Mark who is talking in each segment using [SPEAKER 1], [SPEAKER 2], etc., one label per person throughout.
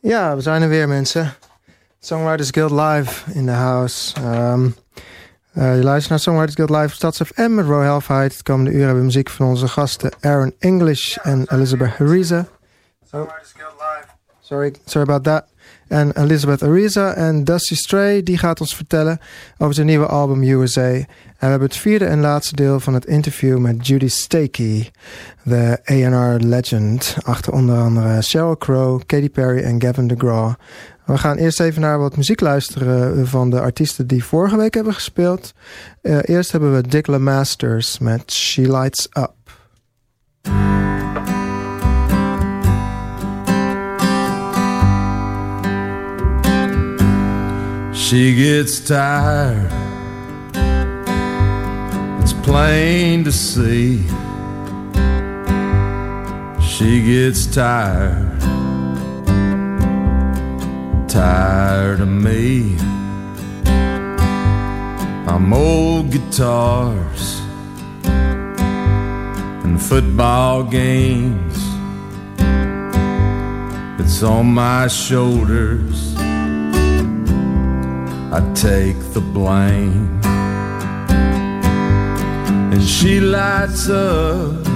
[SPEAKER 1] Ja, we zijn er weer, mensen. Songwriters Guild Live in the house. Um, uh, je luistert naar Songwriters Guild Live Stads FM met Roy Halfheid. Het komende uur hebben we muziek van onze gasten Aaron English en Elizabeth Guild Live. Sorry, sorry about that. En Elizabeth Ariza en Dusty Stray, die gaat ons vertellen over zijn nieuwe album USA. En we hebben het vierde en laatste deel van het interview met Judy Stakey, de A&R legend, achter onder andere Sheryl Crow, Katy Perry en Gavin DeGraw. We gaan eerst even naar wat muziek luisteren van de artiesten die vorige week hebben gespeeld. Uh, eerst hebben we Dick LeMasters met She Lights Up.
[SPEAKER 2] She gets tired, plain to see. She gets tired, tired of me. I'm old guitars and football games. It's on my shoulders I take the blame. And she lights up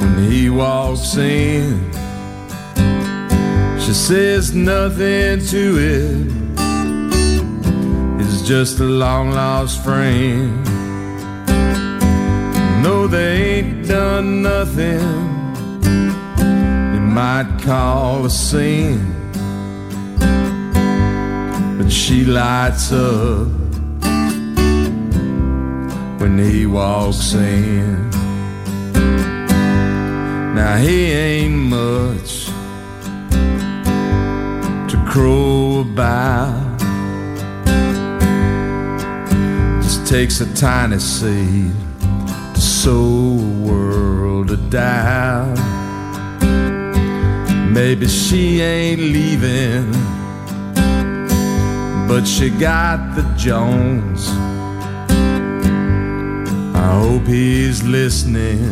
[SPEAKER 2] when he walks in. She says nothing to it, it's just a long lost friend. No, they ain't done nothing you might call a sin But she lights up when he walks in. Now he ain't much to crow about. Just takes a tiny seed to sow a world of doubt. Maybe she ain't leaving but she got the Jones. I hope he's listening.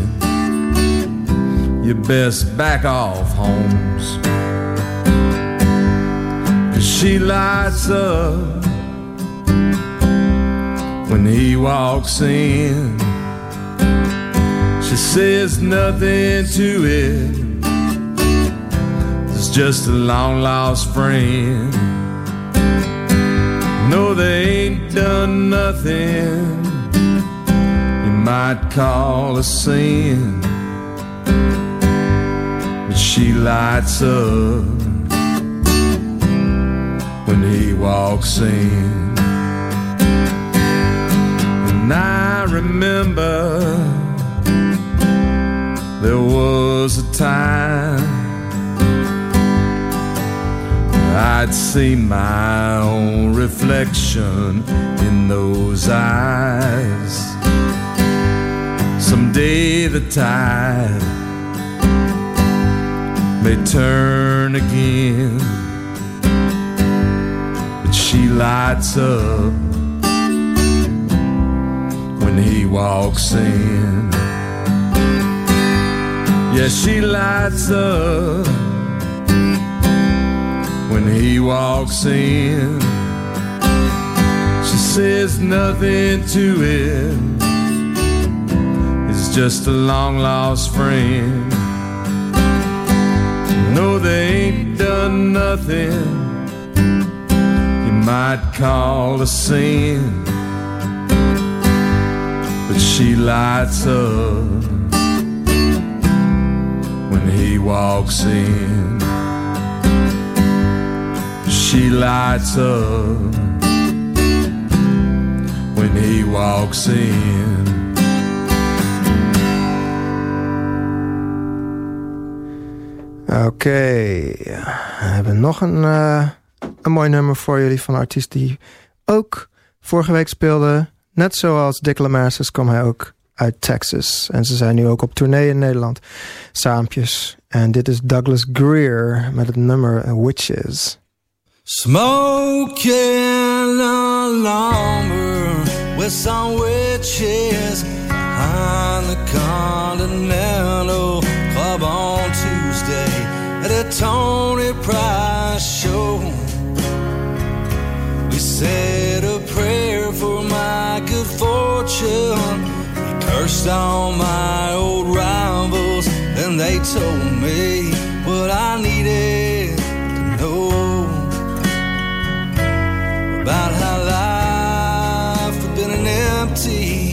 [SPEAKER 2] You best back off, Holmes. Cause she lights up when he walks in. She says nothing to it. It's just a long lost friend. No, they ain't done nothing might call a sin. But she lights up when he walks in. And I remember there was a time I'd see my own reflection in those eyes. Someday the tide may turn again, but she lights up when he walks in. Yeah, she lights up when he walks in. She says nothing to it, just a long lost friend. No, they ain't done nothing you might call a sin. But she lights up when he walks in she lights up when he walks in.
[SPEAKER 1] Oké, we hebben nog een, uh, een mooi nummer voor jullie van een artiest die ook vorige week speelde. Net zoals Dick Lamasters kwam hij ook uit Texas. En ze zijn nu ook op tournee in Nederland. Saampjes. En dit is Douglas Greer met het nummer Witches.
[SPEAKER 3] Smoking with some witches on the Continental Tony Price show. We said a prayer for my good fortune. He cursed all my old rivals, and they told me what I needed to know about how life had been an empty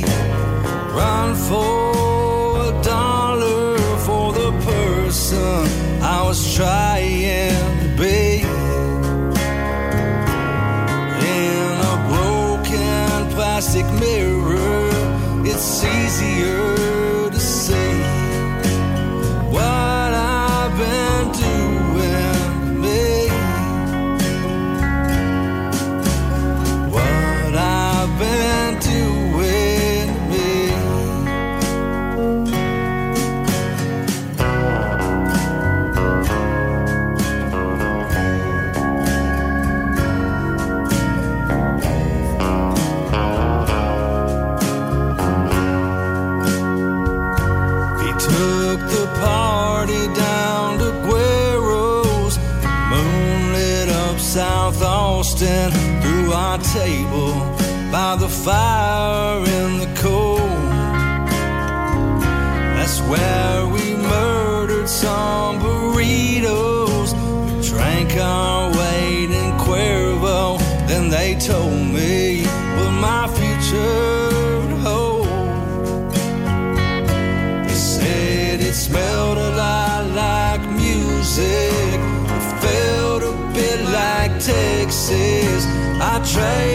[SPEAKER 3] I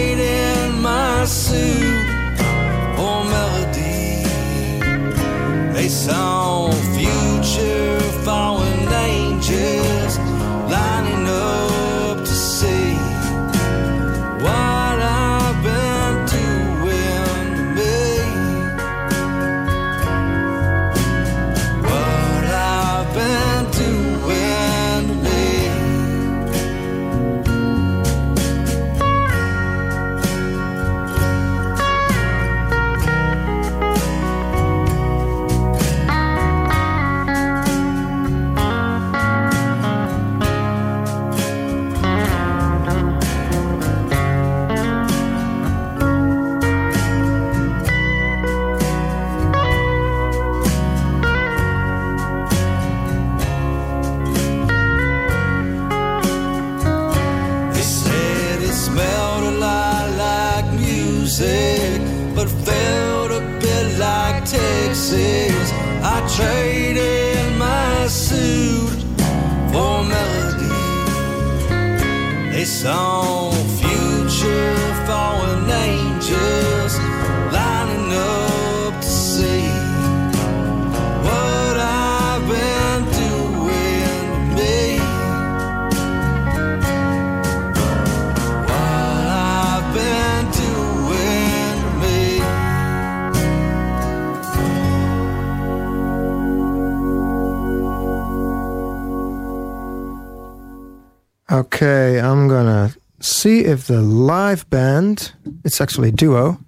[SPEAKER 1] if the live band. It's actually a duo.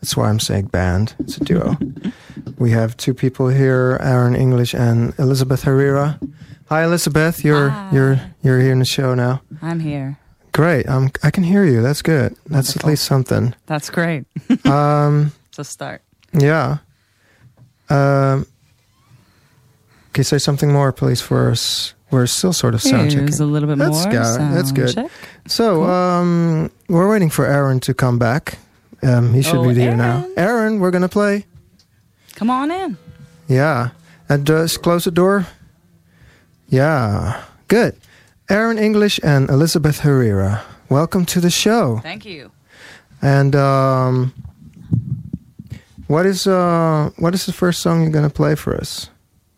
[SPEAKER 1] That's why I'm saying band. It's a duo. we have two people here: Aaron English and Elizabeth Herrera. Hi, Elizabeth. You're
[SPEAKER 4] Hi.
[SPEAKER 1] you're you're here in the show now.
[SPEAKER 4] I'm here.
[SPEAKER 1] Great. Um, I can hear you. That's good. That's at least something.
[SPEAKER 4] That's great.
[SPEAKER 1] Um,
[SPEAKER 4] it's a start.
[SPEAKER 1] yeah. Um, can you say something more, please, for us? We're still sort of sound
[SPEAKER 4] Here's a
[SPEAKER 1] checking.
[SPEAKER 4] little bit
[SPEAKER 1] That's
[SPEAKER 4] more.
[SPEAKER 1] good. That's good.
[SPEAKER 4] check.
[SPEAKER 1] So,
[SPEAKER 4] Cool.
[SPEAKER 1] um, we're waiting for Aaron to come back. Um, he should
[SPEAKER 4] Oh,
[SPEAKER 1] be here now.
[SPEAKER 4] Aaron.
[SPEAKER 1] Aaron, we're gonna play.
[SPEAKER 4] Come on in.
[SPEAKER 1] Yeah, and just close the door. Yeah, good. Aaron English and Elizabeth Herrera. Welcome to the show.
[SPEAKER 4] Thank you.
[SPEAKER 1] And um, what is uh, what is the first song you're gonna play for us?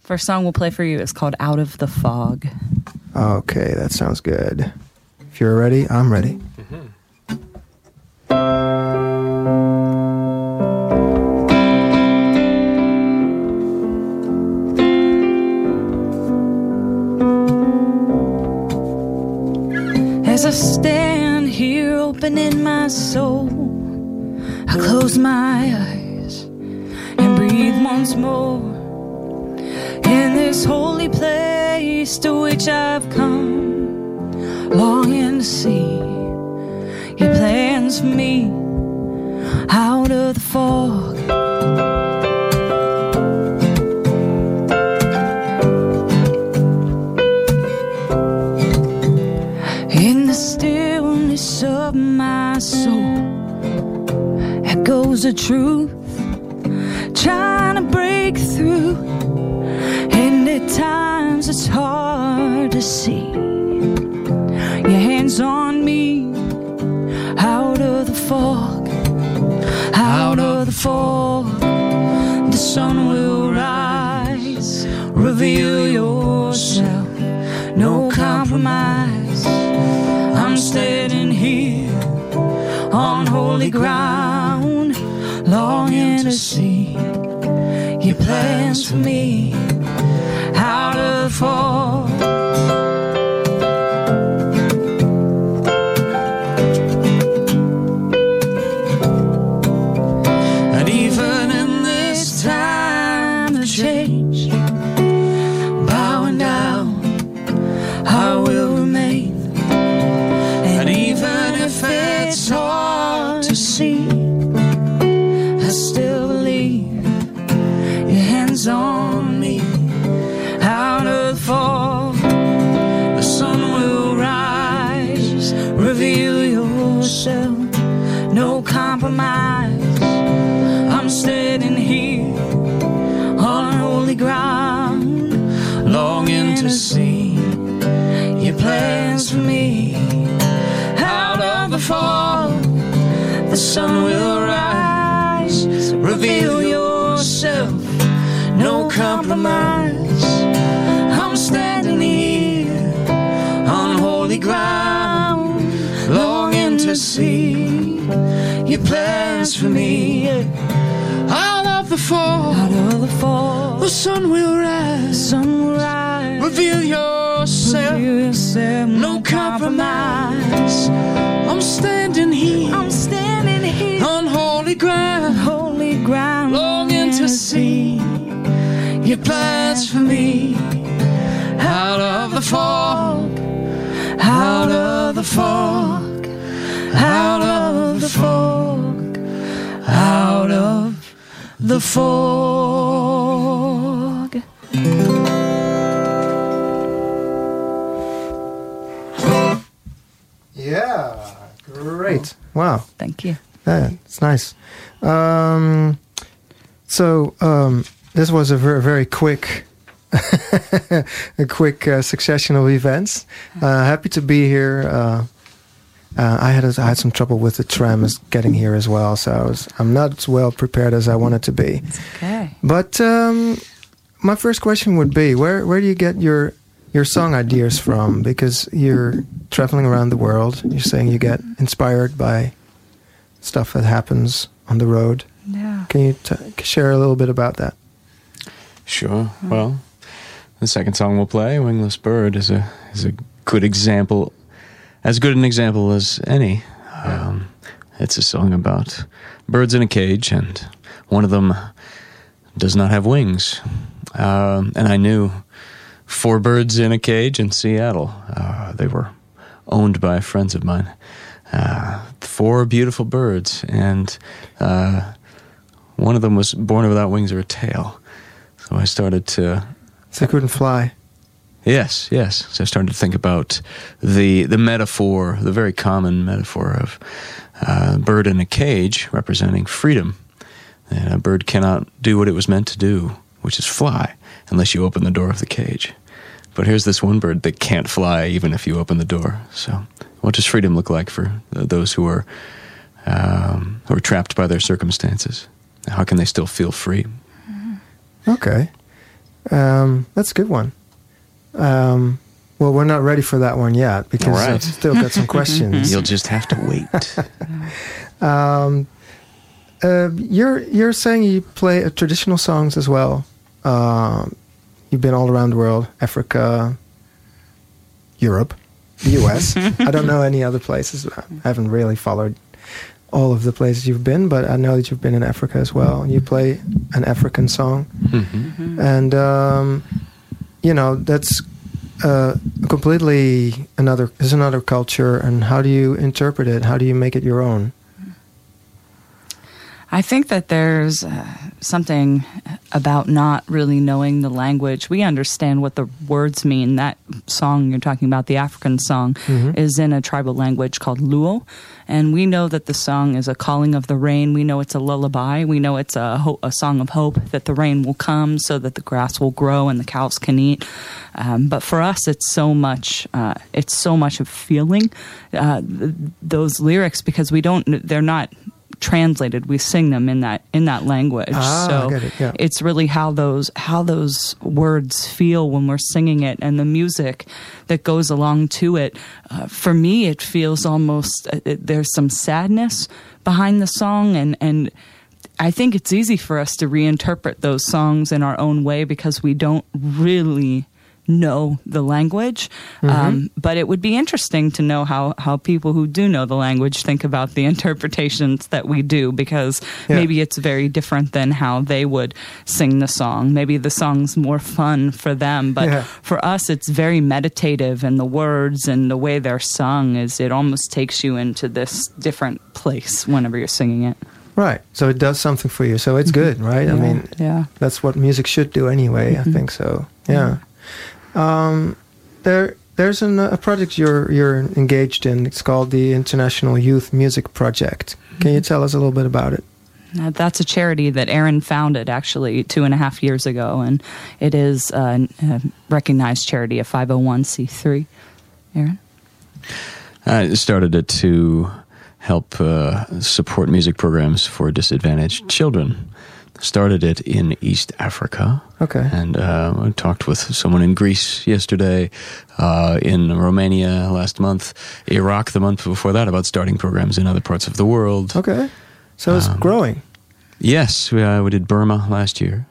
[SPEAKER 4] First song we'll play for you is called Out of the Fog.
[SPEAKER 1] Okay, that sounds good. If you're ready, I'm ready.
[SPEAKER 4] As I stand here opening my soul, I close my eyes and breathe once more in this holy place to which I've come, longing to see your plans for me out of the fog. In the stillness of my soul echoes the truth, trying to break through. It's hard to see. Your hands on me. Out of the fog, out of the fog. The sun will rise, reveal yourself, no compromise. I'm standing here on holy ground, longing to see your plans for me out plans for me. Out of the fog, out of the fog, the sun will rise, sun will rise. Reveal yourself, reveal yourself. No compromise. I'm standing here, I'm standing here. On holy ground, holy ground, longing to see your plans for me. Out of the fog, out of the fog, out of the fog, the fog.
[SPEAKER 1] Yeah, great. Wow.
[SPEAKER 4] Thank you.
[SPEAKER 1] Yeah, it's nice. Um, so um, this was a very, very quick, a quick uh, succession of events. Uh, happy to be here. Uh, uh, I had I had some trouble with the tram as getting here as well, so I was I'm not as well prepared as I wanted to be.
[SPEAKER 4] Okay.
[SPEAKER 1] But um, my first question would be where where do you get your your song ideas from? Because you're traveling around the world. You're saying you get inspired by stuff that happens on the road.
[SPEAKER 4] Yeah.
[SPEAKER 1] Can you t- share a little bit about that?
[SPEAKER 5] Sure. Well, the second song we'll play, "Wingless Bird," is a is a good example, as good an example as any. Um, it's a song about birds in a cage, and one of them does not have wings. Um, and I knew four birds in a cage in Seattle. Uh, they were owned by friends of mine. Uh, four beautiful birds, and uh, one of them was born without wings or a tail. So I started to
[SPEAKER 1] So I couldn't fly.
[SPEAKER 5] Yes, yes. So I started to think about the the metaphor, the very common metaphor of uh, a bird in a cage representing freedom. And a bird cannot do what it was meant to do, which is fly, unless you open the door of the cage. But here's this one bird that can't fly even if you open the door. So, what does freedom look like for those who are um, who are trapped by their circumstances? How can they still feel free?
[SPEAKER 1] Okay. Um, that's a good one. Um, well, we're not ready for that one yet because
[SPEAKER 5] right.
[SPEAKER 1] I've still got some questions.
[SPEAKER 5] You'll just have to wait.
[SPEAKER 1] Um, uh, you're you're saying you play uh, traditional songs as well. Um, you've been all around the world, Africa, Europe, the U.S. I don't know any other places. I haven't really followed all of the places you've been, but I know that you've been in Africa as well. And you play an African song,
[SPEAKER 5] Mhm.
[SPEAKER 1] and um, you know that's uh, completely another is another culture, and how do you interpret it? How do you make it your own?
[SPEAKER 4] I think that there's uh, something about not really knowing the language. We understand what the words mean. That song you're talking about, the African song,
[SPEAKER 1] Mhm.
[SPEAKER 4] is in a tribal language called Luo. And we know that the song is a calling of the rain. We know it's a lullaby. We know it's a, ho- a song of hope that the rain will come so that the grass will grow and the cows can eat. Um, but for us, it's so much. Uh, it's so much of feeling uh, th- those lyrics because we don't. They're not translated. We sing them in that in that language.
[SPEAKER 1] Ah,
[SPEAKER 4] so
[SPEAKER 1] it, yeah.
[SPEAKER 4] it's really how those how those words feel when we're singing it and the music that goes along to it uh, for me it feels almost uh, it, there's some sadness behind the song and and I think it's easy for us to reinterpret those songs in our own way because we don't really know the language. Mm-hmm. Um, but it would be interesting to know how, how people who do know the language think about the interpretations that we do because
[SPEAKER 1] Yeah.
[SPEAKER 4] maybe it's very different than how they would sing the song. Maybe the song's more fun for them, but
[SPEAKER 1] Yeah.
[SPEAKER 4] for us, it's very meditative, and the words and the way they're sung is it almost takes you into this different place whenever you're singing it.
[SPEAKER 1] Right. So it does something for you. So it's mm-hmm. good, right? I mean,
[SPEAKER 4] yeah.
[SPEAKER 1] that's what music should do anyway. I mm-hmm. think so. Yeah. Um, there, there's an, a project you're you're engaged in. It's called the International Youth Music Project. Can you tell us a little bit about it?
[SPEAKER 4] Uh, That's a charity that Aaron founded actually two and a half years ago, and it is a, a recognized charity, a 501c3. Aaron?
[SPEAKER 6] I started it to help uh, support music programs for disadvantaged children. Started it in East Africa.
[SPEAKER 1] Okay.
[SPEAKER 6] And uh, I talked with someone in Greece yesterday, uh, in Romania last month, Iraq the month before that, about starting programs in other parts of the world.
[SPEAKER 1] Okay. So it's
[SPEAKER 6] Um,
[SPEAKER 1] growing.
[SPEAKER 6] Yes, we, uh, we did Burma last year.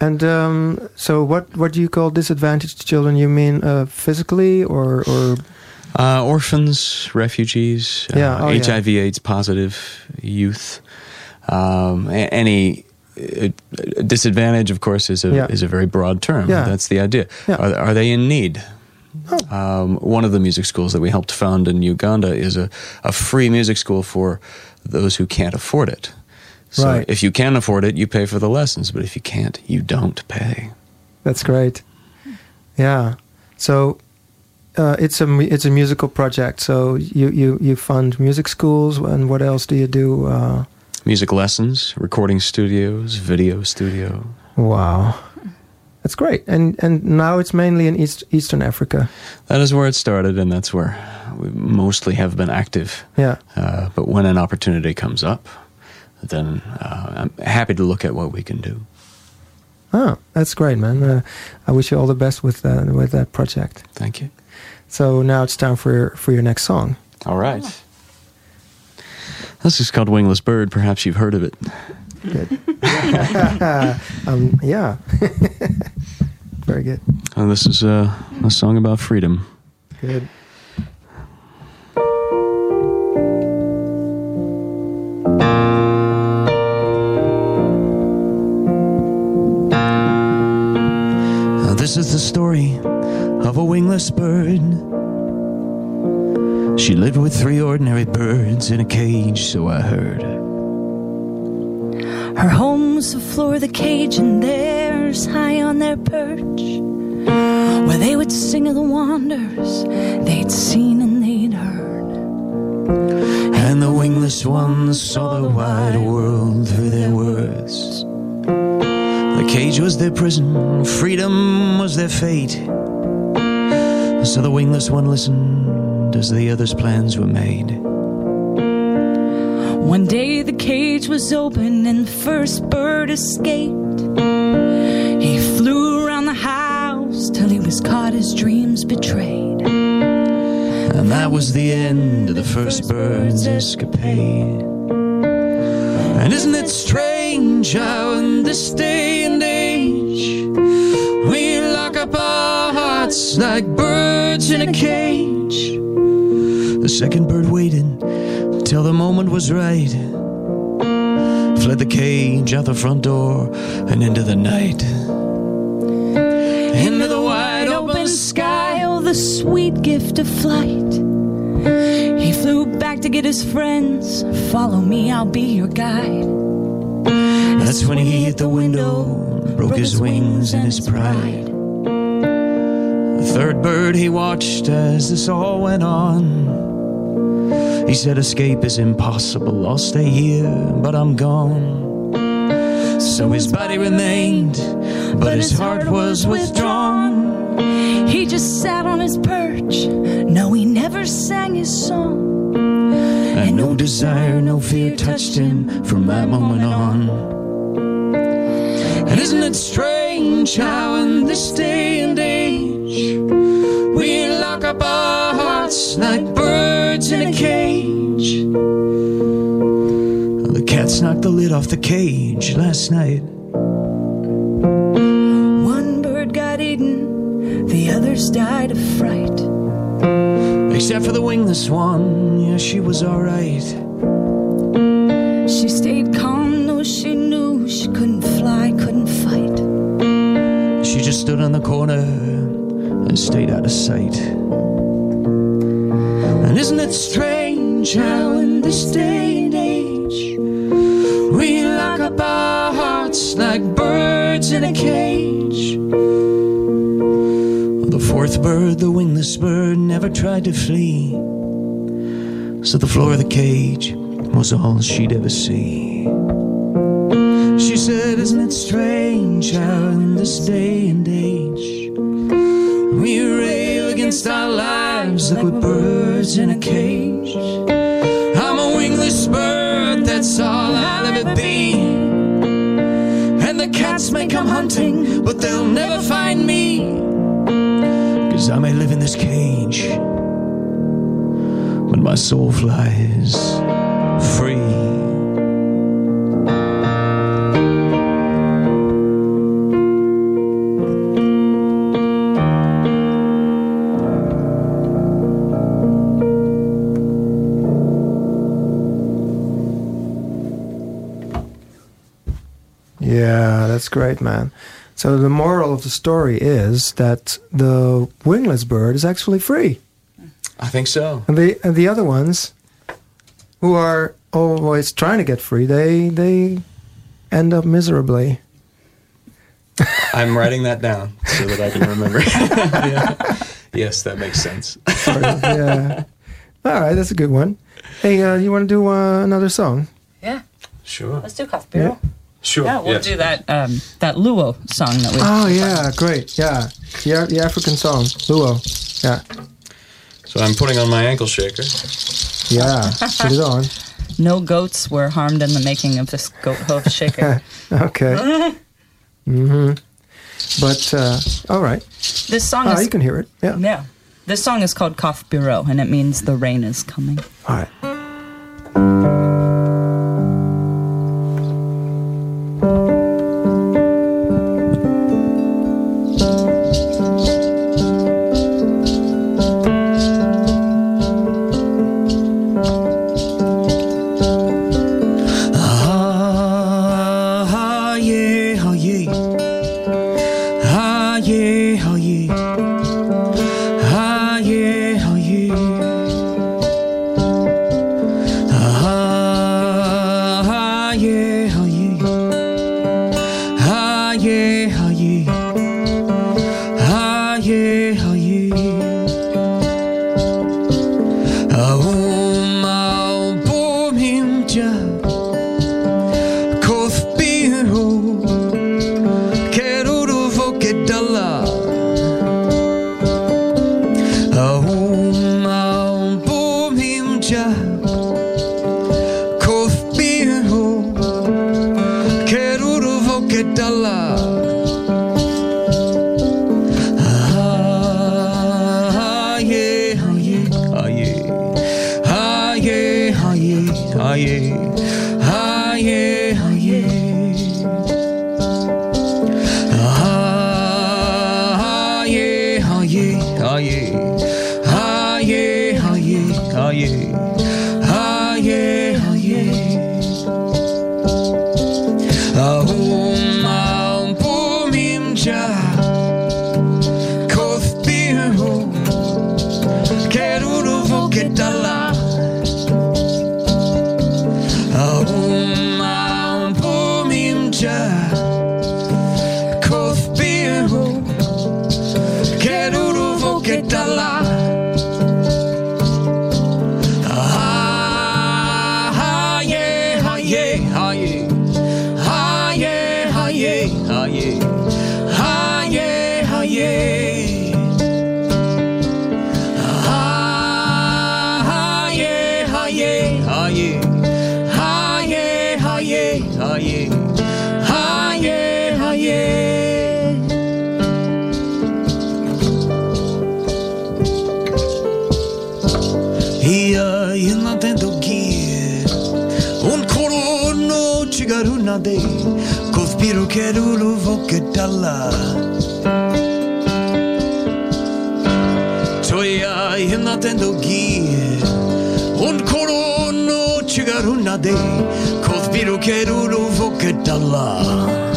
[SPEAKER 1] And um, so, what what do you call disadvantaged children? You mean uh, physically or or
[SPEAKER 6] Uh, orphans, refugees,
[SPEAKER 1] Yeah,
[SPEAKER 6] uh,
[SPEAKER 1] oh, yeah.
[SPEAKER 6] HIV/AIDS positive youth. Um, a- disadvantage, of course, is a
[SPEAKER 1] Yeah.
[SPEAKER 6] is a very broad term.
[SPEAKER 1] Yeah.
[SPEAKER 6] That's the idea.
[SPEAKER 1] Yeah.
[SPEAKER 6] Are, are they in need?
[SPEAKER 1] Oh.
[SPEAKER 6] Um, one of the music schools that we helped found in Uganda is a, a free music school for those who can't afford it. So
[SPEAKER 1] Right.
[SPEAKER 6] if you can afford it, you pay for the lessons. But if you can't, you don't pay.
[SPEAKER 1] That's great. Yeah. So uh, it's a it's a musical project. So you you you fund music schools, and what else do you do? Uh,
[SPEAKER 6] Music lessons, recording studios, video studio.
[SPEAKER 1] wow, that's great. And and now it's mainly in East Eastern Africa.
[SPEAKER 6] That is where it started, and that's where we mostly have been active.
[SPEAKER 1] Yeah.
[SPEAKER 6] Uh, but when an opportunity comes up, then uh, I'm happy to look at what we can do.
[SPEAKER 1] Oh, that's great, man. Uh, I wish you all the best with uh, with that project.
[SPEAKER 6] Thank you.
[SPEAKER 1] So now it's time for your, for your next song.
[SPEAKER 6] All right. This is called Wingless Bird. Perhaps you've heard of it.
[SPEAKER 1] Good. um, yeah. Very good.
[SPEAKER 6] Uh, this is uh, a song about freedom.
[SPEAKER 1] Good.
[SPEAKER 5] This is the story of a wingless bird. She lived with three ordinary birds in a cage, so I heard.
[SPEAKER 4] Her home's the floor of the cage, and theirs high on their perch, where they would sing of the wonders they'd seen and they'd heard.
[SPEAKER 5] And the wingless ones saw the wide world through their words. The cage was their prison, freedom was their fate. So the wingless one listened as the others' plans were made.
[SPEAKER 4] One day the cage was open and the first bird escaped. He flew around the house till he was caught, his dreams betrayed.
[SPEAKER 5] And that was the end of the first bird's escapade. And isn't it strange how in this day and age we lock up our hearts like birds in a cage? Second bird waited till the moment was right. Fled the cage out the front door and into the night. Into the wide open sky oh,
[SPEAKER 4] the sweet gift of flight. He flew back to get his friends. Follow me, I'll be your guide.
[SPEAKER 5] That's when he hit the window, broke his wings and his pride. The third bird he watched as this all went on. He said, Escape is impossible. I'll stay here, but I'm gone. So his body remained, but his heart was withdrawn.
[SPEAKER 4] He just sat on his perch. No, he never sang his song.
[SPEAKER 5] And no desire, no fear touched him from that moment on. And isn't it strange how in this day and age we lock up our hearts like birds in a cage? The cats knocked the lid off the cage last night.
[SPEAKER 4] One bird got eaten, the others died of fright.
[SPEAKER 5] Except for the wingless one, yeah, she was alright.
[SPEAKER 4] She stayed calm, though she knew she couldn't fly, couldn't fight.
[SPEAKER 5] She just stood on the corner and stayed out of sight. Isn't it strange how in this day and age we lock up our hearts like birds in a cage? The fourth bird, the wingless bird, never tried to flee. So the floor of the cage was all she'd ever see. She said, Isn't it strange how in this day and age we rail against our lives like we're birds in a cage? I'm a wingless bird, that's all I'll ever be. And the cats may come hunting, but they'll never find me. Cause I may live in this cage, but my soul flies free.
[SPEAKER 1] Yeah, that's great, man. So the moral of the story is that the wingless bird is actually free,
[SPEAKER 6] I think so.
[SPEAKER 1] and the and the other ones, who are always trying to get free, they they end up miserably.
[SPEAKER 6] I'm writing that down so that I can remember. Yeah. Yes, that makes sense.
[SPEAKER 1] Sort of, yeah. All right, that's a good one. Hey, uh, you want to do uh, another song?
[SPEAKER 4] Yeah,
[SPEAKER 6] Sure.
[SPEAKER 4] let's do Cuthbert.
[SPEAKER 6] Sure.
[SPEAKER 4] Yeah, we'll
[SPEAKER 6] yes.
[SPEAKER 4] do that um, that Luo song that we.
[SPEAKER 1] Oh yeah, great. Yeah, the, the African song, Luo. Yeah,
[SPEAKER 6] So I'm putting on my ankle shaker.
[SPEAKER 1] yeah. Put it on.
[SPEAKER 4] No goats were harmed in the making of this goat hoof shaker.
[SPEAKER 1] Okay. mm-hmm. But uh, all right.
[SPEAKER 4] this song
[SPEAKER 1] Ah,
[SPEAKER 4] is
[SPEAKER 1] you can hear it. Yeah.
[SPEAKER 4] yeah. This song is called Koth Biro, and it means the rain is coming.
[SPEAKER 1] All right.
[SPEAKER 5] Kerulu ina tento gie Un coro no cigaruna de Cospiro kerulu voketala Uma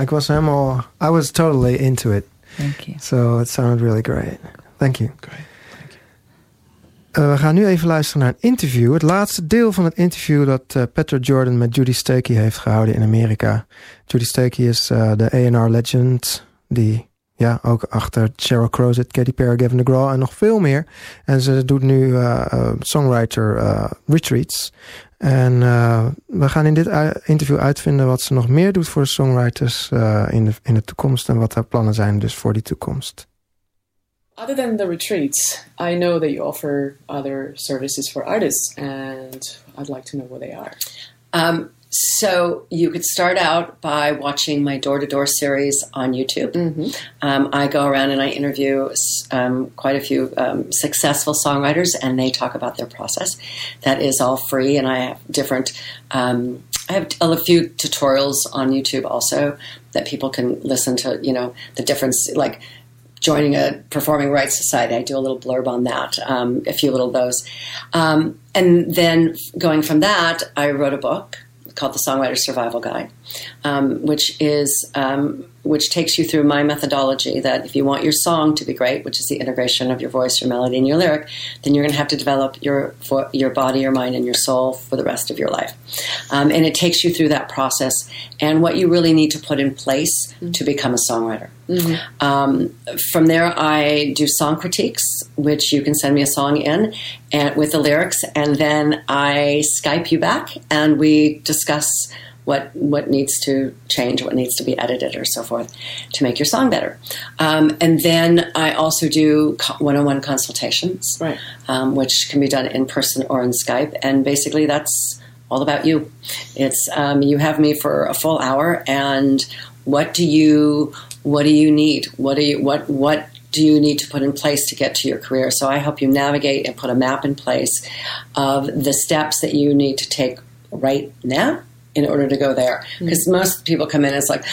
[SPEAKER 5] Yeah,
[SPEAKER 1] ik was helemaal... I was totally into it.
[SPEAKER 4] Thank you.
[SPEAKER 1] So it sounded really great. Thank you.
[SPEAKER 6] Great.
[SPEAKER 1] Eh, we gaan nu even luisteren naar een interview. Het laatste deel van het interview dat uh, Petra Jordan met Judy Stakey heeft gehouden in Amerika. Judy Stakey is uh, de A&R legend die ja, ook achter Sheryl Crow zit, Katy Perry, Gavin DeGraw en nog veel meer. En ze doet nu uh, songwriter retreats. En we gaan in dit interview uitvinden wat ze nog meer doet voor de songwriters in, de, in de toekomst en wat haar plannen zijn dus voor die toekomst.
[SPEAKER 7] Other than the retreats, I know that you offer other services for artists, and I'd like to know what they are.
[SPEAKER 8] Um, so you could start out by watching my door to door series on YouTube.
[SPEAKER 7] Mm-hmm.
[SPEAKER 8] Um, I go around and I interview um, quite a few um, successful songwriters, and they talk about their process. That is all free, and I have different. Um, I have a few tutorials on YouTube also that people can listen to. You know the difference, like joining a performing rights society. I do a little blurb on that, um, a few little those. Um, and then going from that, I wrote a book called The Songwriter Survival Guide, um, which is um, which takes you through my methodology that if you want your song to be great, which is the integration of your voice, your melody, and your lyric, then you're going to have to develop your your body, your mind, and your soul for the rest of your life. Um, and it takes you through that process and what you really need to put in place mm-hmm. to become a songwriter. Mm-hmm. Um, from there, I do song critiques, which you can send me a song in and with the lyrics, and then I Skype you back, and we discuss what what needs to change, what needs to be edited, or so forth, to make your song better. Um, and then I also do one-on-one consultations,
[SPEAKER 7] right.
[SPEAKER 8] um, which can be done in person or in Skype. And basically, that's all about you. It's um, you have me for a full hour, and what do you what do you need? What do you what what do you need to put in place to get to your career? So I help you navigate and put a map in place of the steps that you need to take right now in order to go there. Because mm-hmm. most people come in, it's like,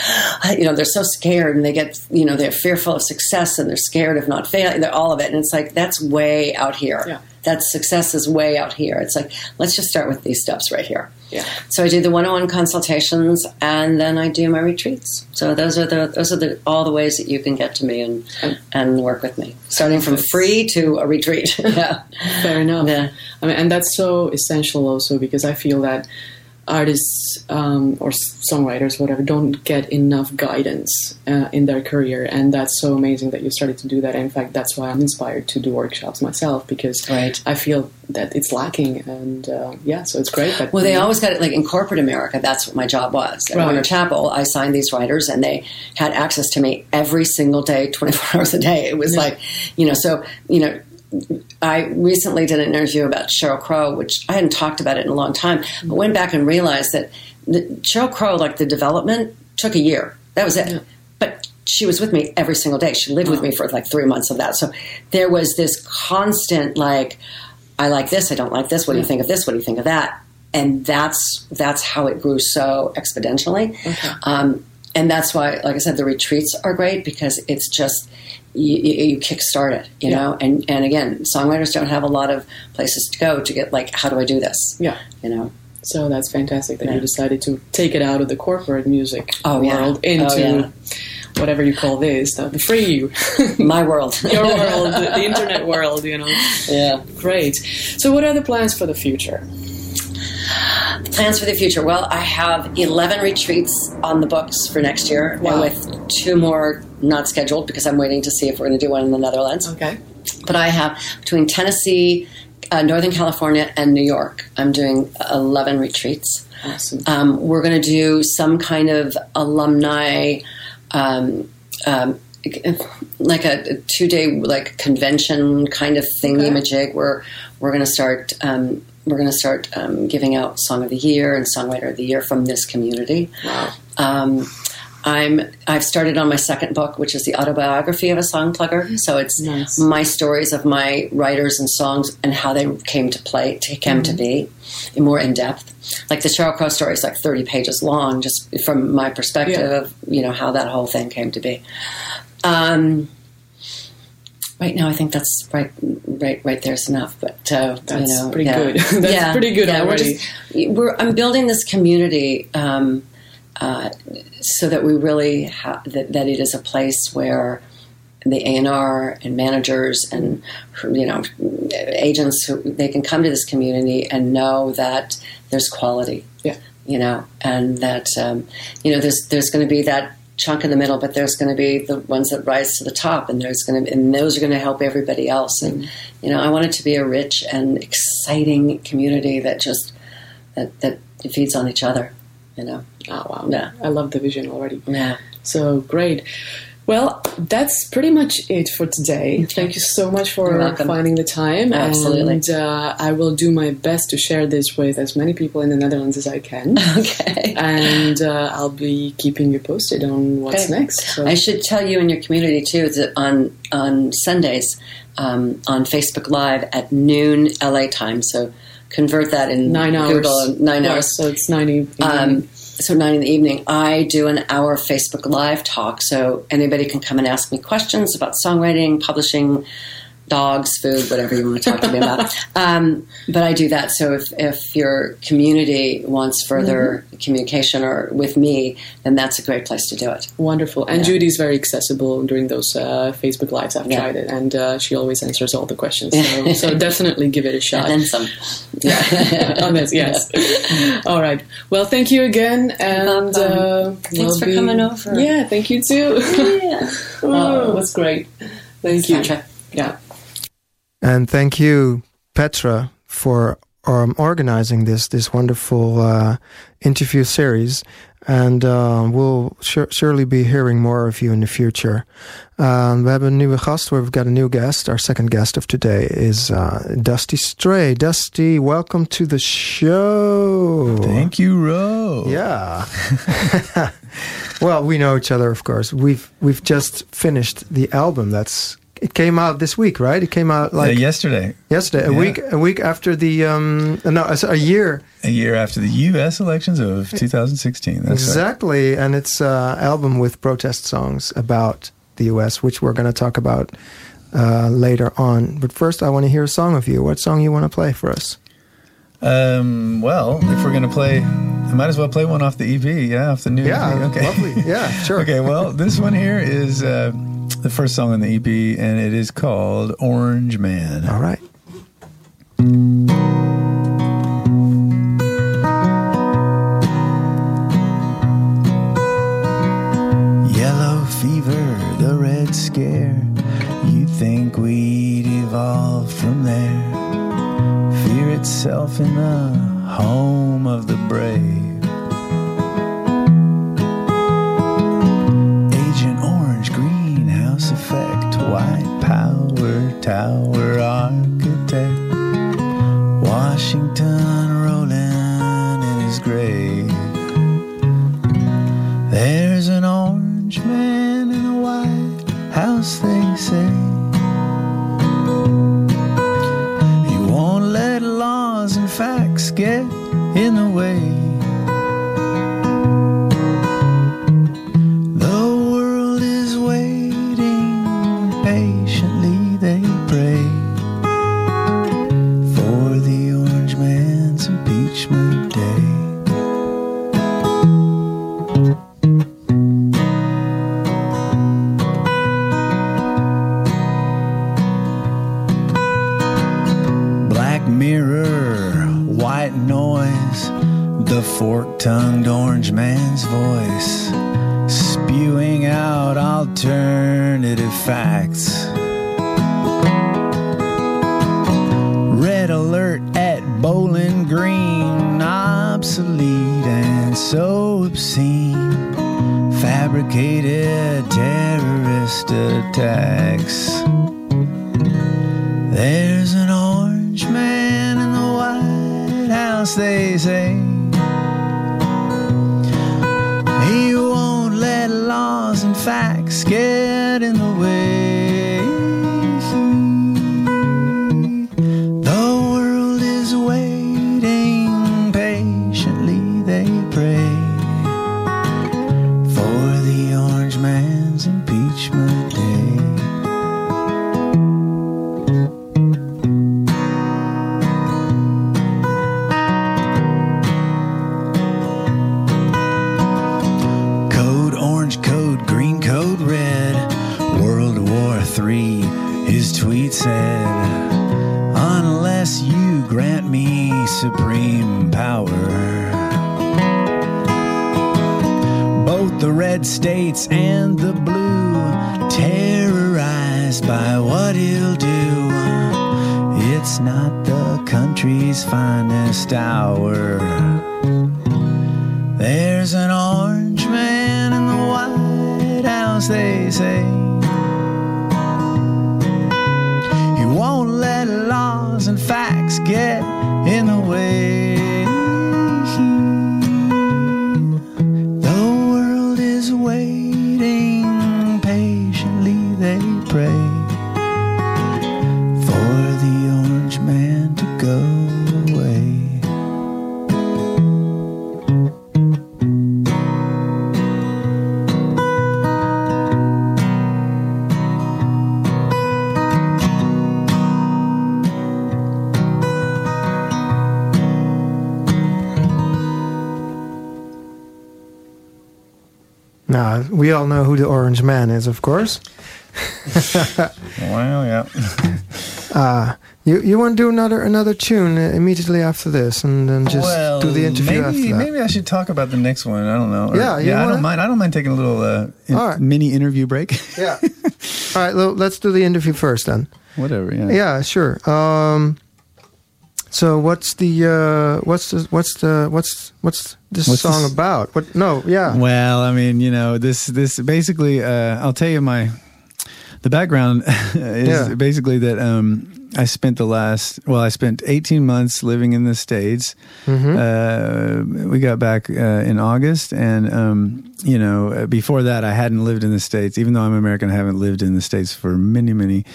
[SPEAKER 8] you know, they're so scared and they get, you know, they're fearful of success and they're scared of not failing. They're all of it. And it's like, that's way out here.
[SPEAKER 7] Yeah.
[SPEAKER 8] That success is way out here. It's like let's just start with these steps right here.
[SPEAKER 7] Yeah.
[SPEAKER 8] So I do the one-on-one consultations, and then I do my retreats. So those are the those are the all the ways that you can get to me and oh. and work with me, starting from free to a retreat. yeah.
[SPEAKER 7] Fair enough.
[SPEAKER 8] Yeah.
[SPEAKER 7] I mean, and that's so essential also because I feel that artists um, or songwriters, whatever, don't get enough guidance uh, in their career, and that's so amazing that you started to do that. In fact, that's why I'm inspired to do workshops myself because
[SPEAKER 8] Right.
[SPEAKER 7] I feel that it's lacking, and uh, yeah, so it's great. That
[SPEAKER 8] Well, they always got it like in corporate America. That's what my job was. At
[SPEAKER 7] Right.
[SPEAKER 8] Warner Chappell, I signed these writers, and they had access to me every single day, twenty four hours a day. It was
[SPEAKER 7] Yeah.
[SPEAKER 8] like, you know, so you know. I recently did an interview about Sheryl Crow, which I hadn't talked about it in a long time, but went back and realized that the, Sheryl Crow, like the development, took a year. That was it.
[SPEAKER 7] Yeah.
[SPEAKER 8] But she was with me every single day. She lived with me for like three months of that. So there was this constant like, I like this, I don't like this. What do you think of this? What do you think of that? And that's that's how it grew so exponentially. Um, and that's why, like I said, the retreats are great because it's just you, you, kickstart it, you
[SPEAKER 7] Yeah.
[SPEAKER 8] know. And and again, songwriters don't have a lot of places to go to get like, how do I do this?
[SPEAKER 7] yeah.
[SPEAKER 8] You know.
[SPEAKER 7] So that's fantastic that
[SPEAKER 8] Yeah.
[SPEAKER 7] you decided to take it out of the corporate music
[SPEAKER 8] Oh, yeah.
[SPEAKER 7] world
[SPEAKER 8] Oh,
[SPEAKER 7] into
[SPEAKER 8] yeah.
[SPEAKER 7] whatever you call this, the, free
[SPEAKER 8] My world.
[SPEAKER 7] your world, the, the internet world. You know,
[SPEAKER 8] yeah.
[SPEAKER 7] great. So, what are the plans for the future?
[SPEAKER 8] Plans for the future. Well, I have 11 retreats on the books for next year,
[SPEAKER 7] Wow.
[SPEAKER 8] and with two more not scheduled because I'm waiting to see if we're going to do one in the Netherlands.
[SPEAKER 7] Okay.
[SPEAKER 8] But I have between Tennessee, uh, Northern California, and New York, I'm doing 11 retreats.
[SPEAKER 7] Awesome.
[SPEAKER 8] Um, we're going to do some kind of alumni, um, um, like a, two day like convention kind of thingy majig. Where we're going to start. Um, we're going to start um, giving out Song of the Year and Songwriter of the Year from this community.
[SPEAKER 7] Wow.
[SPEAKER 8] Um, I'm I've started on my second book, which is the autobiography of a song plugger. So it's
[SPEAKER 7] Nice.
[SPEAKER 8] my stories of my writers and songs and how they came to play, to, came to be, more in depth. Like the Sheryl Crow story is like 30 pages long, just from my perspective
[SPEAKER 7] Yeah.
[SPEAKER 8] of you know how that whole thing came to be. Um, right now, I think that's right, right, right. There's enough, but uh,
[SPEAKER 7] That's
[SPEAKER 8] you know,
[SPEAKER 7] pretty
[SPEAKER 8] yeah.
[SPEAKER 7] good. That's
[SPEAKER 8] Yeah,
[SPEAKER 7] pretty good
[SPEAKER 8] yeah,
[SPEAKER 7] already.
[SPEAKER 8] We're just, we're, I'm building this community. Um, uh, so that we really ha- that, that it is a place where the A&R and managers and you know agents who they can come to this community and know that there's quality.
[SPEAKER 7] Yeah.
[SPEAKER 8] you know and that um, you know there's there's going to be that chunk in the middle but there's going to be the ones that rise to the top and there's going to and those are going to help everybody else. And you know I want it to be a rich and exciting community that just that that feeds on each other you know
[SPEAKER 7] Oh wow.
[SPEAKER 8] Yeah.
[SPEAKER 7] I love the vision already.
[SPEAKER 8] yeah
[SPEAKER 7] So great. Well, that's pretty much it for today. Thank you so much for finding the time.
[SPEAKER 8] Absolutely.
[SPEAKER 7] And uh, I will do my best to share this with as many people in the Netherlands as I can.
[SPEAKER 8] okay
[SPEAKER 7] and uh, I'll be keeping you posted on what's
[SPEAKER 8] Okay.
[SPEAKER 7] next. So,
[SPEAKER 8] I should tell you in your community too that on on Sundays um, on Facebook Live at noon LA time. So convert that in
[SPEAKER 7] nine hours.
[SPEAKER 8] Google nine
[SPEAKER 7] Yeah,
[SPEAKER 8] hours.
[SPEAKER 7] So it's nine. e-
[SPEAKER 8] Um, so nine in the evening, I do an hour Facebook Live talk. So anybody can come and ask me questions about songwriting, publishing, dogs, food, whatever you want to talk to me about. Um, but I do that. So if, if your community wants further communication or with me, then that's a great place to do it.
[SPEAKER 7] Wonderful. And
[SPEAKER 8] Yeah.
[SPEAKER 7] Judy's very accessible during those uh, Facebook Lives. I've
[SPEAKER 8] Yeah.
[SPEAKER 7] tried it, and uh, she always answers all the questions. So, so definitely give it a shot.
[SPEAKER 8] And some.
[SPEAKER 7] yeah, on this, yes. All right. Well, thank you again, and uh,
[SPEAKER 8] Thanks
[SPEAKER 7] we'll
[SPEAKER 8] for
[SPEAKER 7] be-
[SPEAKER 8] coming over.
[SPEAKER 7] Yeah, thank you too.
[SPEAKER 8] Yeah.
[SPEAKER 7] oh, that's great. Thank you.
[SPEAKER 8] Petra.
[SPEAKER 7] Yeah.
[SPEAKER 1] And thank you, Petra, for um, organizing this this wonderful uh, interview series. And uh, we'll sur- surely be hearing more of you in the future. Um, we hebben een nieuwe gast. We've got a new guest. Our second guest of today is uh, Dusty Stray. Dusty, welcome to the show.
[SPEAKER 9] Thank you, Ro.
[SPEAKER 1] Yeah. well, we know each other, of course. We've we've just finished the album. That's it came out this week, right? It came out
[SPEAKER 9] Uh,
[SPEAKER 1] like
[SPEAKER 9] yesterday,
[SPEAKER 1] yesterday, a
[SPEAKER 9] yeah.
[SPEAKER 1] week a week after the um no, a year
[SPEAKER 9] a year after the U.S. elections of 2016. That's right.
[SPEAKER 1] exactly, and it's an album with protest songs about the U.S., which we're going to talk about uh, later on. But first, I want to hear a song of you. What song you want to play for us?
[SPEAKER 9] Um, well, if we're gonna play, I might as well play one off the EP. Yeah, off the new
[SPEAKER 1] Yeah,
[SPEAKER 9] EP. Okay,
[SPEAKER 1] lovely. Yeah, sure.
[SPEAKER 9] okay, well, this one here is uh, the first song on the EP, and it is called Orange Man.
[SPEAKER 1] All right.
[SPEAKER 9] Yellow fever, the red scare. You'd think we'd evolve from there. Fear itself in the home of the brave. Tower architect. Washington rolling in his grave. There's an orange man in a white house, they say. He won't let laws and facts get in the way. His tweet said, Unless you grant me supreme power. Both the red states and the blue, terrorized by what he'll do. It's not the country's finest hour. There's an orange man in the White House, they say.
[SPEAKER 1] We all know who the Orange Man is, of course.
[SPEAKER 9] Well, yeah.
[SPEAKER 1] Uh, you you want to do another another tune uh, immediately after this, and then just
[SPEAKER 9] well,
[SPEAKER 1] do the interview
[SPEAKER 9] maybe,
[SPEAKER 1] after that.
[SPEAKER 9] Maybe I should talk about the next one. I don't know. Or-
[SPEAKER 1] Yeah,
[SPEAKER 9] yeah. I
[SPEAKER 1] wanna-
[SPEAKER 9] don't mind. I don't mind taking a little uh, in-
[SPEAKER 1] right.
[SPEAKER 9] mini interview break.
[SPEAKER 1] Yeah. All right, well, let's do the interview first then.
[SPEAKER 9] Whatever. Yeah.
[SPEAKER 1] Yeah, sure. Um, so what's the uh, what's the what's the what's what's this
[SPEAKER 9] What's
[SPEAKER 1] song
[SPEAKER 9] this-
[SPEAKER 1] about? What? No, yeah.
[SPEAKER 9] Well, I mean, you know, this this basically, uh, I'll tell you my the background is
[SPEAKER 1] Yeah.
[SPEAKER 9] basically that um, I spent the last well, I spent eighteen months living in the states.
[SPEAKER 1] Mm-hmm.
[SPEAKER 9] Uh, we got back uh, in August, and um, you know, uh, before that, I hadn't lived in the states. Even though I'm American, I haven't lived in the states for many, many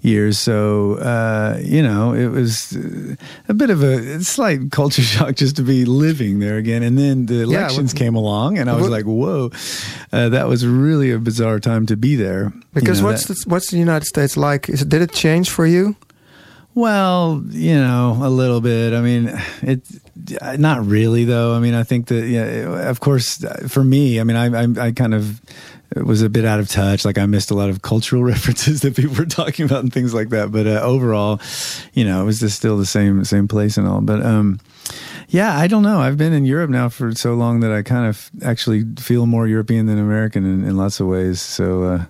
[SPEAKER 9] years. So uh, you know, it was uh, a bit of a slight culture shock just to be living there again. And then the elections
[SPEAKER 1] what-
[SPEAKER 9] came along, and I was
[SPEAKER 1] what-
[SPEAKER 9] like, "Whoa, uh, that was really a bizarre time to be there." You
[SPEAKER 1] Because
[SPEAKER 9] know,
[SPEAKER 1] what's
[SPEAKER 9] that-
[SPEAKER 1] the, what's the United States like? Is did it change for you?
[SPEAKER 9] Well, you know, a little bit. I mean, it not really though. I mean, I think that yeah, of course, for me, I mean, I I, I kind of was a bit out of touch. Like I missed a lot of cultural references that people were talking about and things like that. But uh, overall, you know, it was just still the same same place and all. But um, yeah, I don't know. I've been in Europe now for so long that I kind of actually feel more European than American in, in lots of ways. So. Uh,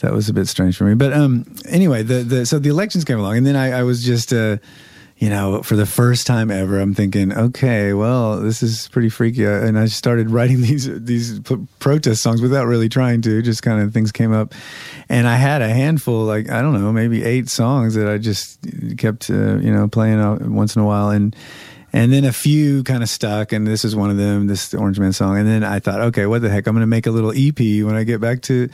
[SPEAKER 9] that was a bit strange for me. But um, anyway, the, the so the elections came along, and then I, I was just, uh, you know, for the first time ever, I'm thinking, okay, well, this is pretty freaky, Uh, and I started writing these these p- protest songs without really trying to. Just kind of things came up, and I had a handful, like I don't know, maybe eight songs that I just kept, uh, you know, playing out once in a while, and and then a few kind of stuck, and this is one of them, this Orange Man song. And then I thought, okay, what the heck? I'm going to make a little EP when I get back to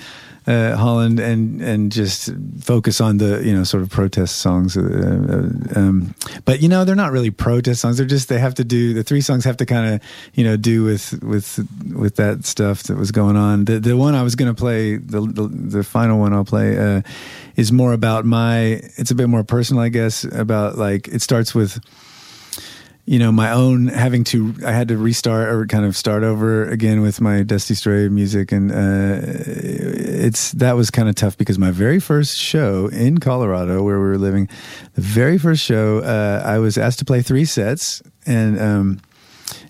[SPEAKER 9] uh, Holland, and and just focus on the you know sort of protest songs. Uh, uh, um, but you know, they're not really protest songs. They're just they have to do the three songs have to kind of you know do with with with that stuff that was going on. The the one I was going to play, the, the the final one I'll play. Uh, is more about my it's a bit more personal i guess about like it starts with you know my own having to i had to restart or kind of start over again with my dusty stray music. And uh it's that was kind of tough because my very first show in colorado where we were living the very first show uh i was asked to play three sets. And um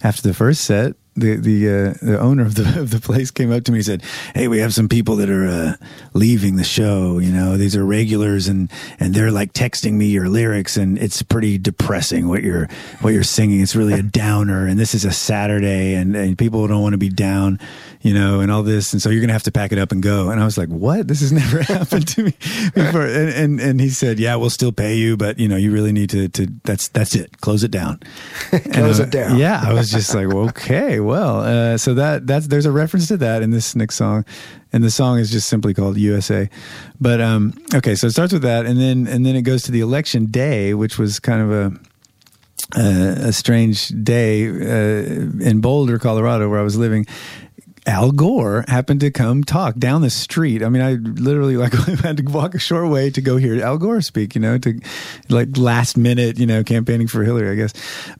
[SPEAKER 9] after the first set the the uh, the owner of the of the place came up to me and said, "Hey, we have some people that are uh, leaving the show. You know, these are regulars, and and they're like texting me your lyrics, and it's pretty depressing what you're what you're singing. It's really a downer, and this is a Saturday, and and people don't want to be down, you know, and all this, and so you're gonna have to pack it up and go." And I was like, "What? This has never happened to me before." And, and and he said, "Yeah, we'll still pay you, but you know, you really need to to that's that's it. Close it down."
[SPEAKER 1] Close
[SPEAKER 9] And,
[SPEAKER 1] it down.
[SPEAKER 9] Yeah, I was just like, well, okay, well, uh, so that that's there's a reference to that in this next song, and the song is just simply called USA. But um, okay, so it starts with that, and then and then it goes to the election day, which was kind of a uh, a strange day uh, in Boulder, Colorado, where I was living. Al Gore happened to come talk down the street. I mean, I literally like had to walk a short way to go hear Al Gore speak. You know, to like last minute, you know, campaigning for Hillary, I guess.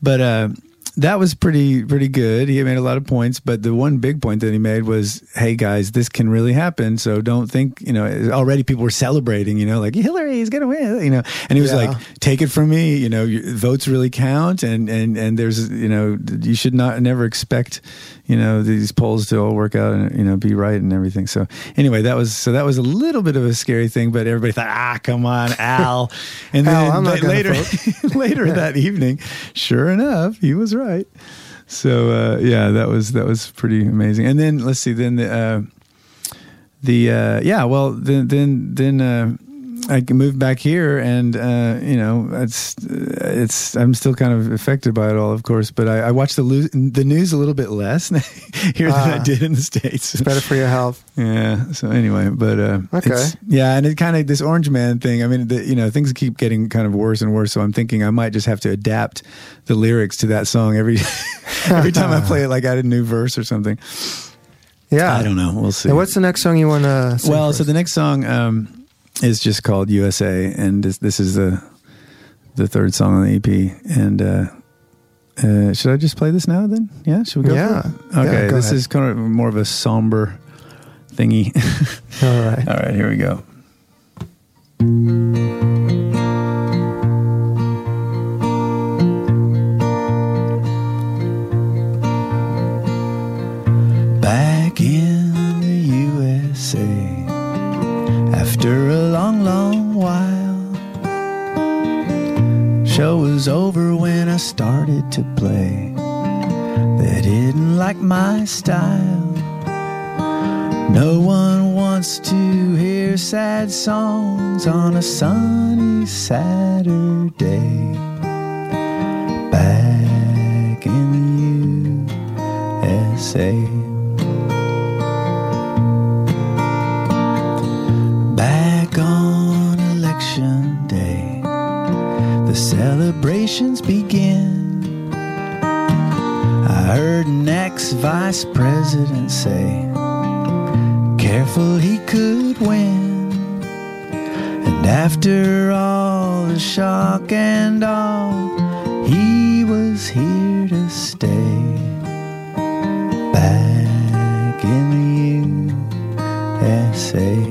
[SPEAKER 9] But uh, that was pretty pretty good. He made a lot of points, but the one big point that he made was, "Hey guys, this can really happen. So don't think you know." Already people were celebrating, you know, like Hillary is going to win, you know. And he was
[SPEAKER 1] Yeah.
[SPEAKER 9] like, "Take it from me, you know, votes really count, and and and there's you know you should not never expect." You know these polls to all work out and you know be right and everything. So anyway that was so that was a little bit of a scary thing but everybody thought ah come on al. And
[SPEAKER 1] Al,
[SPEAKER 9] then
[SPEAKER 1] I'm not gonna
[SPEAKER 9] later later that evening sure enough he was right. So uh, yeah that was that was pretty amazing. And then let's see then the uh, the uh, yeah well then then then uh, I moved back here, and uh, you know, it's it's. I'm still kind of affected by it all, of course. But I, I watch the lo- the news a little bit less here than I
[SPEAKER 1] Ah.
[SPEAKER 9] did in the states.
[SPEAKER 1] It's better for your health.
[SPEAKER 9] Yeah. So anyway, but uh,
[SPEAKER 1] Okay.
[SPEAKER 9] it's- yeah, and it kind of this Orange Man thing. I mean, the, you know, things keep getting kind of worse and worse. So I'm thinking I might just have to adapt the lyrics to that song every every time I play it, like add a new verse or something.
[SPEAKER 1] Yeah.
[SPEAKER 9] I don't know. We'll see.
[SPEAKER 1] And what's the next song you want to
[SPEAKER 9] well,
[SPEAKER 1] first?
[SPEAKER 9] so the next song um, is just called USA, and this, this is the the third song on the EP. And uh, uh, should I just play this now? Then, yeah, should we go?
[SPEAKER 1] Yeah.
[SPEAKER 9] for it?
[SPEAKER 1] Yeah,
[SPEAKER 9] Okay,
[SPEAKER 1] go
[SPEAKER 9] this
[SPEAKER 1] ahead.
[SPEAKER 9] is kind of more of a somber thingy.
[SPEAKER 1] All right.
[SPEAKER 9] All right, here we go. sunny Saturday back in the USA. Back on election day, the celebrations begin. I heard an ex vice president say, careful he could win. And after all the shock and all, he was here to stay. Back in the USA.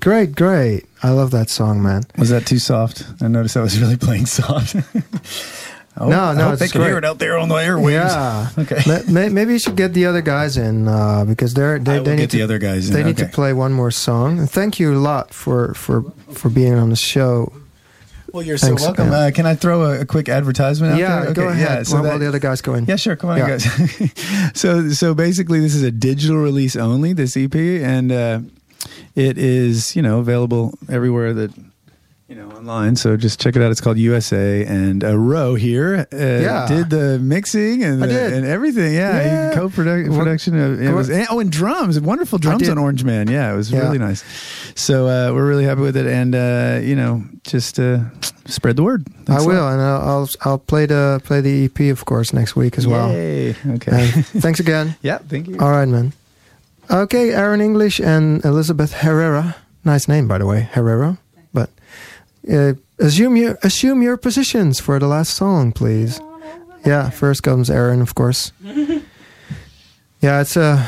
[SPEAKER 1] Great, great, great. I love that song, man.
[SPEAKER 9] Was that too soft? I noticed I was really playing soft. Oh,
[SPEAKER 1] No, no,
[SPEAKER 9] I hope they
[SPEAKER 1] it's
[SPEAKER 9] can hear
[SPEAKER 1] great.
[SPEAKER 9] it out there on the airwaves.
[SPEAKER 1] Yeah.
[SPEAKER 9] Okay.
[SPEAKER 1] Ma- may- Maybe you should get the other guys in uh, because they're they,
[SPEAKER 9] I will
[SPEAKER 1] they need
[SPEAKER 9] get
[SPEAKER 1] to,
[SPEAKER 9] the other guys in,
[SPEAKER 1] They need to play one more song. And thank you a lot for for for being on the show.
[SPEAKER 9] Well, you're
[SPEAKER 1] Thanks,
[SPEAKER 9] so welcome. Uh, can I throw a, a quick advertisement out
[SPEAKER 1] Yeah,
[SPEAKER 9] there?
[SPEAKER 1] go ahead.
[SPEAKER 9] Yeah, so
[SPEAKER 1] while,
[SPEAKER 9] that-
[SPEAKER 1] while the other guys go in.
[SPEAKER 9] Yeah, sure. Come on,
[SPEAKER 1] Yeah.
[SPEAKER 9] guys. so, so basically, this is a digital release only. This EP, and uh, it is you know available everywhere that you know online. So just check it out. It's called USA, and uh, Row here uh,
[SPEAKER 1] Yeah.
[SPEAKER 9] did the mixing and the, and everything. Yeah,
[SPEAKER 1] Yeah.
[SPEAKER 9] co-production. Production of, it was and, oh, and drums, wonderful drums on Orange Man. Yeah, it was
[SPEAKER 1] Yeah.
[SPEAKER 9] really nice. So uh, we're really happy with it, and uh, you know, just uh, spread the word.
[SPEAKER 1] I
[SPEAKER 9] Thanks a
[SPEAKER 1] will, and I'll, I'll I'll play the play the EP of course next week as well.
[SPEAKER 9] Okay.
[SPEAKER 1] Thanks again.
[SPEAKER 9] yeah. Thank you.
[SPEAKER 1] All right, man. Okay, Aaron English and Elizabeth Herrera. Nice name, by the way, Herrera. But uh, assume your assume your positions for the last song, please. Yeah, first comes Aaron, of course. yeah, it's uh,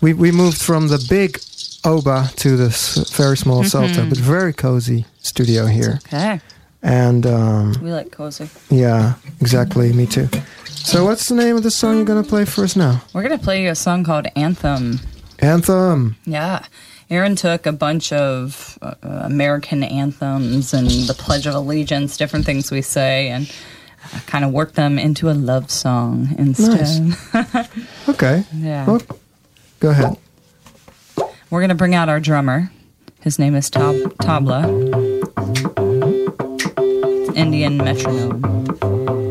[SPEAKER 1] we we moved from the big Oba to this very small Salta, but very cozy studio here.
[SPEAKER 5] Okay.
[SPEAKER 1] And um,
[SPEAKER 5] We like cozy.
[SPEAKER 1] yeah, exactly. Me too. So, what's the name of the song you're gonna play for us now?
[SPEAKER 5] We're going to play you a song called Anthem.
[SPEAKER 1] Anthem.
[SPEAKER 5] Yeah. Aaron took a bunch of uh, American anthems and the Pledge of Allegiance, different things we say, and uh, kind of worked them into a love song instead.
[SPEAKER 1] Okay.
[SPEAKER 5] yeah.
[SPEAKER 1] Well, go ahead.
[SPEAKER 5] We're going to bring out our drummer. His name is Tab- Tabla. Indian metronome.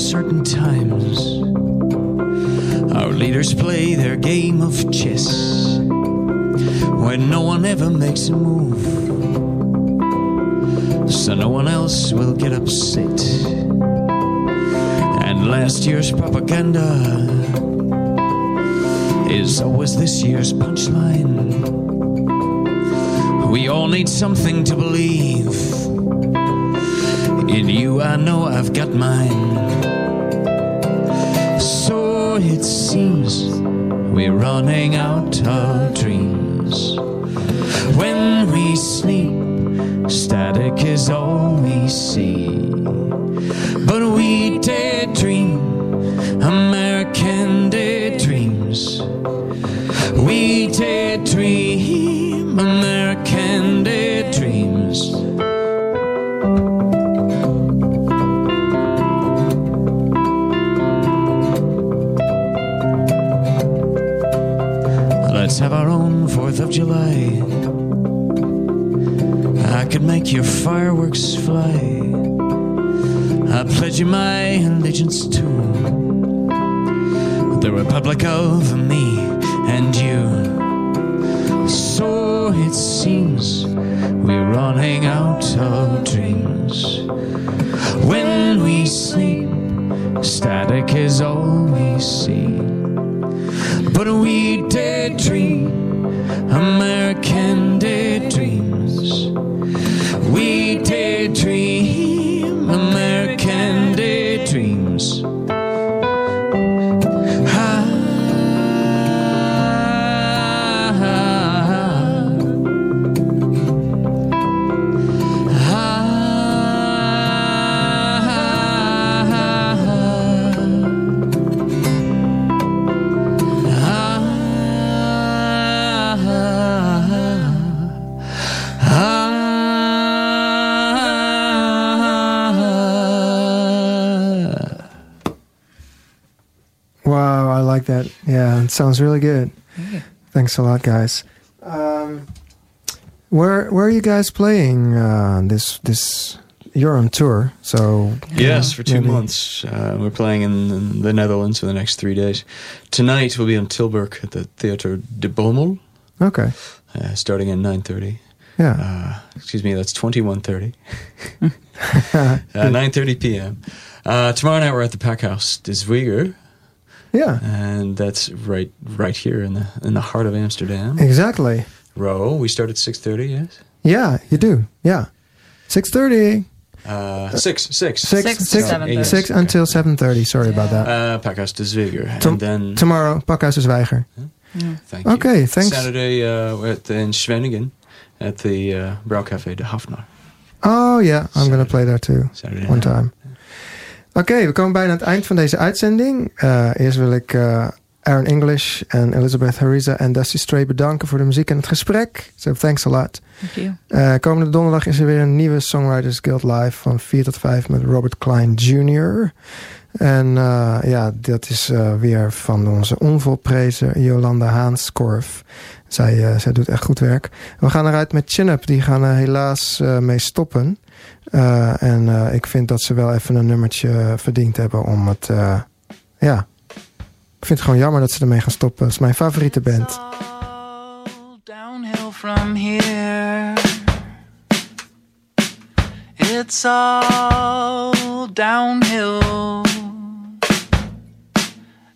[SPEAKER 5] Uncertain times. Our leaders play their game of chess when no one ever makes a move. So no one else will get upset. And last year's propaganda is always this year's punchline. We all need something to believe. In you, I know I've got mine. It seems we're running out of dreams. When we sleep, static is all we see. But we daydream, American make your fireworks fly. I pledge you my allegiance to the Republic of
[SPEAKER 1] Yeah, it sounds really good. Thanks a lot, guys. Um, where where are you guys playing uh, this this? You're on tour, so
[SPEAKER 6] Yes, for two
[SPEAKER 1] maybe-
[SPEAKER 6] months. Uh, we're playing in, in the Netherlands for the next three days. Tonight we'll be in Tilburg at the Theater de Bommel,
[SPEAKER 1] Okay,
[SPEAKER 6] uh, starting at 9.30.
[SPEAKER 1] yeah,
[SPEAKER 6] Uh, excuse me, that's 21.30. uh, 9.30 p.m. Uh, tomorrow night we're at the Packhouse de Zwieger,
[SPEAKER 1] yeah,
[SPEAKER 6] and that's right right here in the in the heart of Amsterdam.
[SPEAKER 1] exactly.
[SPEAKER 6] Row, we start at 6.30, yes?
[SPEAKER 1] Yeah, you do. Yeah, six thirty,
[SPEAKER 6] Uh, six, six.
[SPEAKER 1] six,
[SPEAKER 4] Six to
[SPEAKER 1] six,
[SPEAKER 4] 7:30.
[SPEAKER 1] six until seven thirty. Sorry about that.
[SPEAKER 6] Uh, Packhouse de Zwieger.
[SPEAKER 1] Tom-
[SPEAKER 6] and then...
[SPEAKER 1] Tomorrow, Pakhuis de Zwijger.
[SPEAKER 6] Thank you.
[SPEAKER 1] Okay, thanks.
[SPEAKER 6] Saturday uh, at, in Schwenningen at the uh, Brouwcafé de Hafnar.
[SPEAKER 1] Oh yeah, I'm gonna play there too.
[SPEAKER 6] Saturday
[SPEAKER 1] One
[SPEAKER 6] night.
[SPEAKER 1] time. Oké, we komen bijna aan het eind van deze uitzending. Eh, eerst wil ik eh, Aaron English en Elizabeth Hariza en Dusty Stray bedanken voor de muziek en het gesprek. So thanks a lot.
[SPEAKER 4] Thank you.
[SPEAKER 1] Eh, komende donderdag is er weer een nieuwe Songwriters Guild Live van 4 tot 5 met Robert Klein Jr. En eh, ja, dat is eh, weer van onze onvolprezen Jolanda Haanskorf. Zij, eh, zij doet echt goed werk. We gaan eruit met Chin Up. Die gaan er helaas mee stoppen. En ik vind dat ze wel even een nummertje verdiend hebben om het... ja, ik vind het gewoon jammer dat ze ermee gaan stoppen. Het is mijn favoriete band.
[SPEAKER 10] downhill from here. It's all downhill.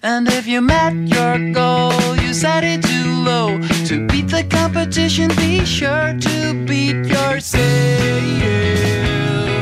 [SPEAKER 10] And if you met your goal, you set it too low. To beat the competition, be sure to beat yourself. And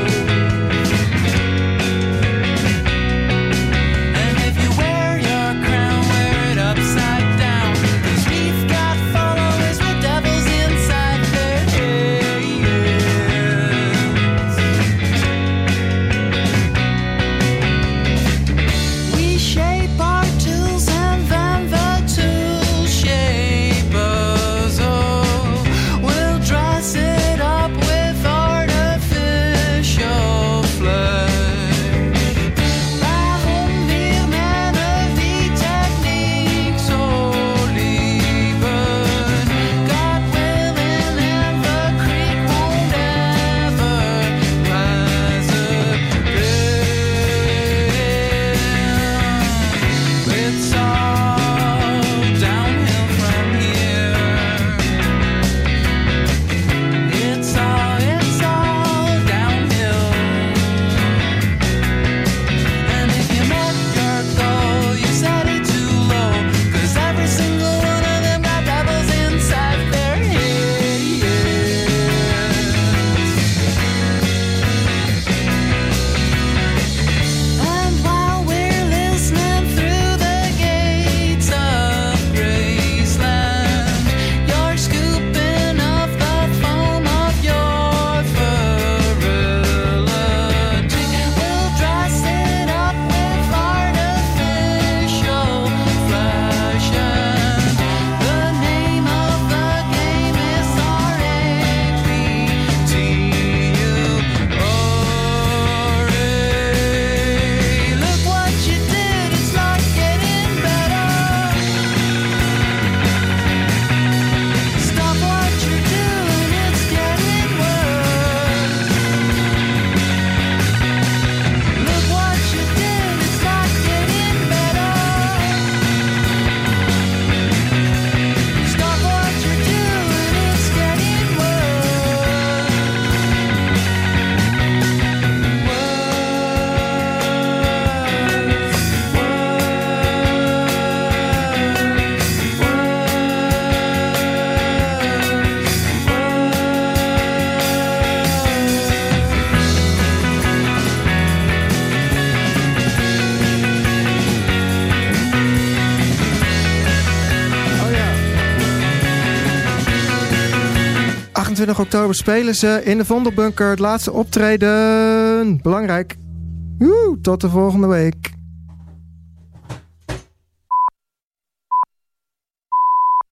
[SPEAKER 1] 29 oktober spelen ze in de Vondelbunker het laatste optreden. Belangrijk. Tot de volgende week.